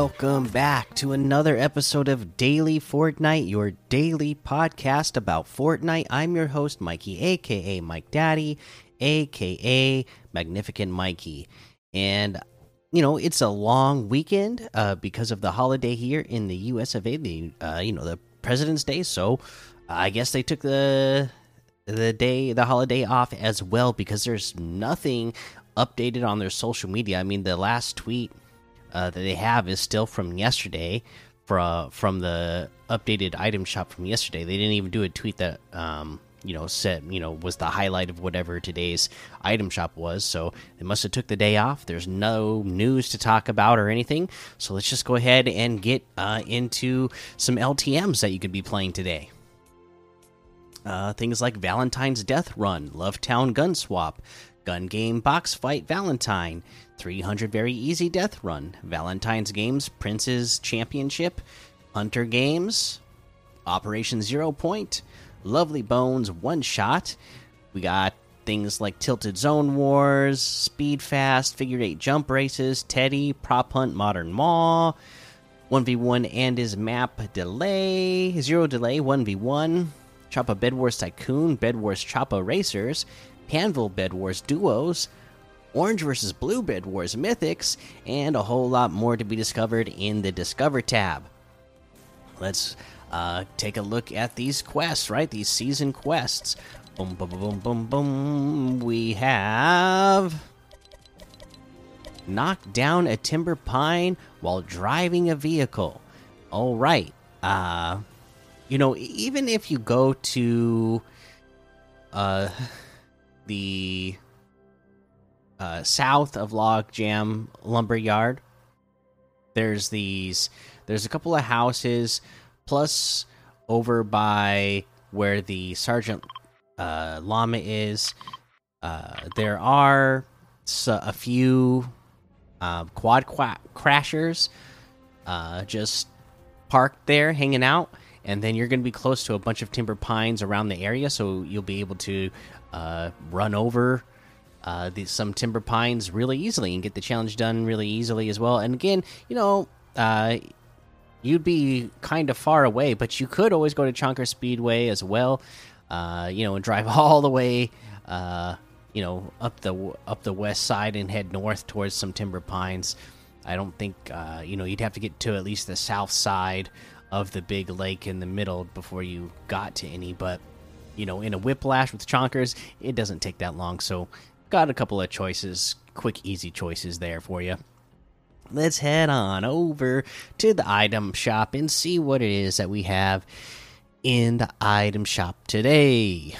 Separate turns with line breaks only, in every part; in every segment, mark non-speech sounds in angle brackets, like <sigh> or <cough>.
welcome back to another episode of Daily Fortnite, your daily podcast about Fortnite. I'm your host, Mikey, aka Mike Daddy, aka Magnificent Mikey. And, you know, it's a long weekend uh, because of the holiday here in the US of A, the, uh, you know, the President's Day. So I guess they took the the day the holiday off as well because there's nothing updated on their social media i mean the last tweet that they have is still from yesterday from from the updated item shop from yesterday. They didn't even do a tweet that um you know said you know was the highlight of whatever today's item shop was. So they must have took the day off. There's no news to talk about or anything. So let's just go ahead and get uh, into some ltms that you could be playing today. Uh, things like Valentine's Death Run, Love Town Gun Swap, Gun Game Box Fight Valentine, 300 Very Easy Death Run, Valentine's Games Prince's Championship, Hunter Games, Operation Zero Point, Lovely Bones One Shot. We got things like Tilted Zone Wars, Speed Fast, Figure Eight Jump Races, Teddy, Prop Hunt Modern Maw, 1v1 and his map delay, Zero Delay 1v1. Choppa Bed Wars Tycoon, Bed Wars Choppa Racers, Panville Bed Wars Duos, Orange vs. Blue Bed Wars Mythics, and a whole lot more to be discovered in the Discover tab. Let's uh, take a look at these quests, right? These season quests. Boom, boom, boom, boom, boom. We have. Knock down a timber pine while driving a vehicle. All right. Uh, you know, even if you go to uh the uh south of Logjam Lumberyard, there's these there's a couple of houses plus over by where the sergeant uh llama is uh there are a few uh, quad crashers uh just parked there hanging out and then you're going to be close to a bunch of timber pines around the area, so you'll be able to uh, run over uh, some timber pines really easily and get the challenge done really easily as well. And again, you know, uh, you'd be kind of far away, but you could always go to Chonker Speedway as well. Uh, you know, and drive <laughs> all the way, uh, you know, up the up the west side and head north towards some timber pines. I don't think uh, you know you'd have to get to at least the south side of the big lake in the middle before you got to any. But you know, in a whiplash with chonkers, it doesn't take that long. So, got a couple of choices, quick, easy choices there for you. Let's head on over to the item shop and see what it is that we have in the item shop today.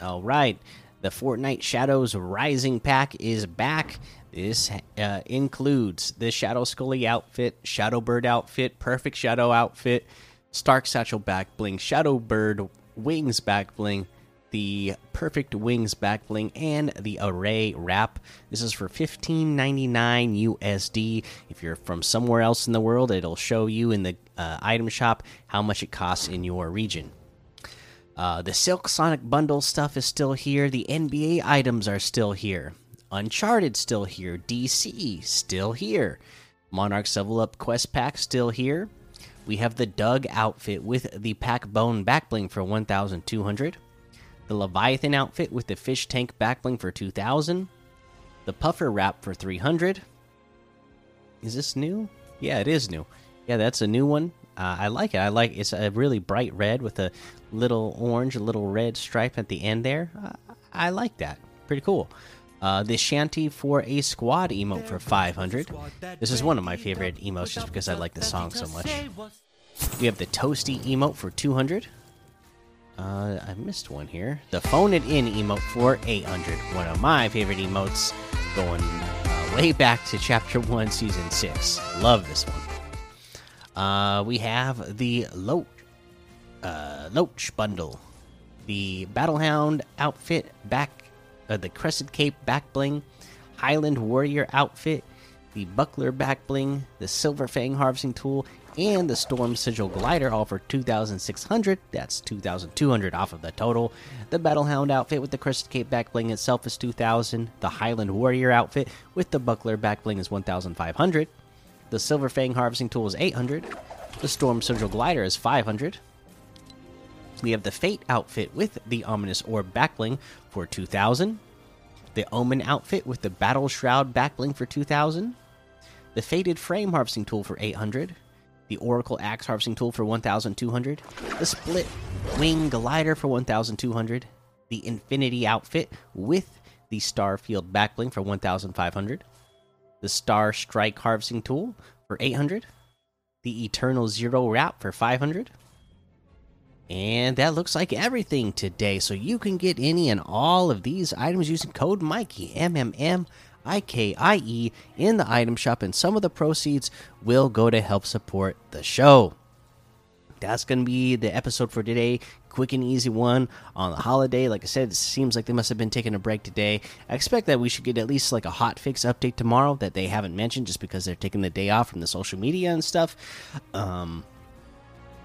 All right, the Fortnite Shadows Rising pack is back. This uh, includes the Shadow Scully outfit, Shadow Bird outfit, Perfect Shadow outfit, Stark Satchel back bling, Shadow Bird wings back bling, the Perfect Wings back bling, and the Array wrap. This is for $15.99 USD. If you're from somewhere else in the world, it'll show you in the uh, item shop how much it costs in your region. Uh, the Silk Sonic bundle stuff is still here. The NBA items are still here. Uncharted still here. DC still here. Monarch's Level Up Quest Pack still here. We have the Doug outfit with the Pack Bone Backbling for 1,200. The Leviathan outfit with the Fish Tank Backbling for 2,000. The Puffer Wrap for 300. Is this new? Yeah, it is new. Yeah, that's a new one. Uh, I like it. I like it's a really bright red with a little orange, a little red stripe at the end there. Uh, I like that. Pretty cool. Uh, the Shanty for a Squad emote for 500. This is one of my favorite emotes just because I like the song so much. We have the Toasty emote for 200. Uh, I missed one here. The Phone It In emote for 800. One of my favorite emotes going uh, way back to Chapter 1, Season 6. Love this one. Uh, we have the Loach, uh, Loach bundle. The Battlehound outfit back uh, the Crescent Cape back bling, Highland Warrior outfit, the Buckler back bling, the Silver Fang harvesting tool, and the Storm Sigil glider, all for 2,600. That's 2,200 off of the total. The Battlehound outfit with the Crescent Cape back bling itself is 2,000. The Highland Warrior outfit with the Buckler back bling is 1,500. The Silver Fang Harvesting Tool is 800. The Storm Central Glider is 500. We have the Fate outfit with the Ominous Orb backbling for 2000. The Omen outfit with the Battle Shroud backbling for 2000. The Faded Frame Harvesting Tool for 800. The Oracle Axe Harvesting Tool for 1200. The Split Wing Glider for 1200. The Infinity outfit with the Starfield backbling for 1500. The Star Strike Harvesting Tool for 800. The Eternal Zero Wrap for 500 and that looks like everything today. So you can get any and all of these items using code Mikey M M M I K I E in the item shop, and some of the proceeds will go to help support the show. That's going to be the episode for today. Quick and easy one on the holiday. Like I said, it seems like they must have been taking a break today. I expect that we should get at least like a hot fix update tomorrow that they haven't mentioned just because they're taking the day off from the social media and stuff. Um,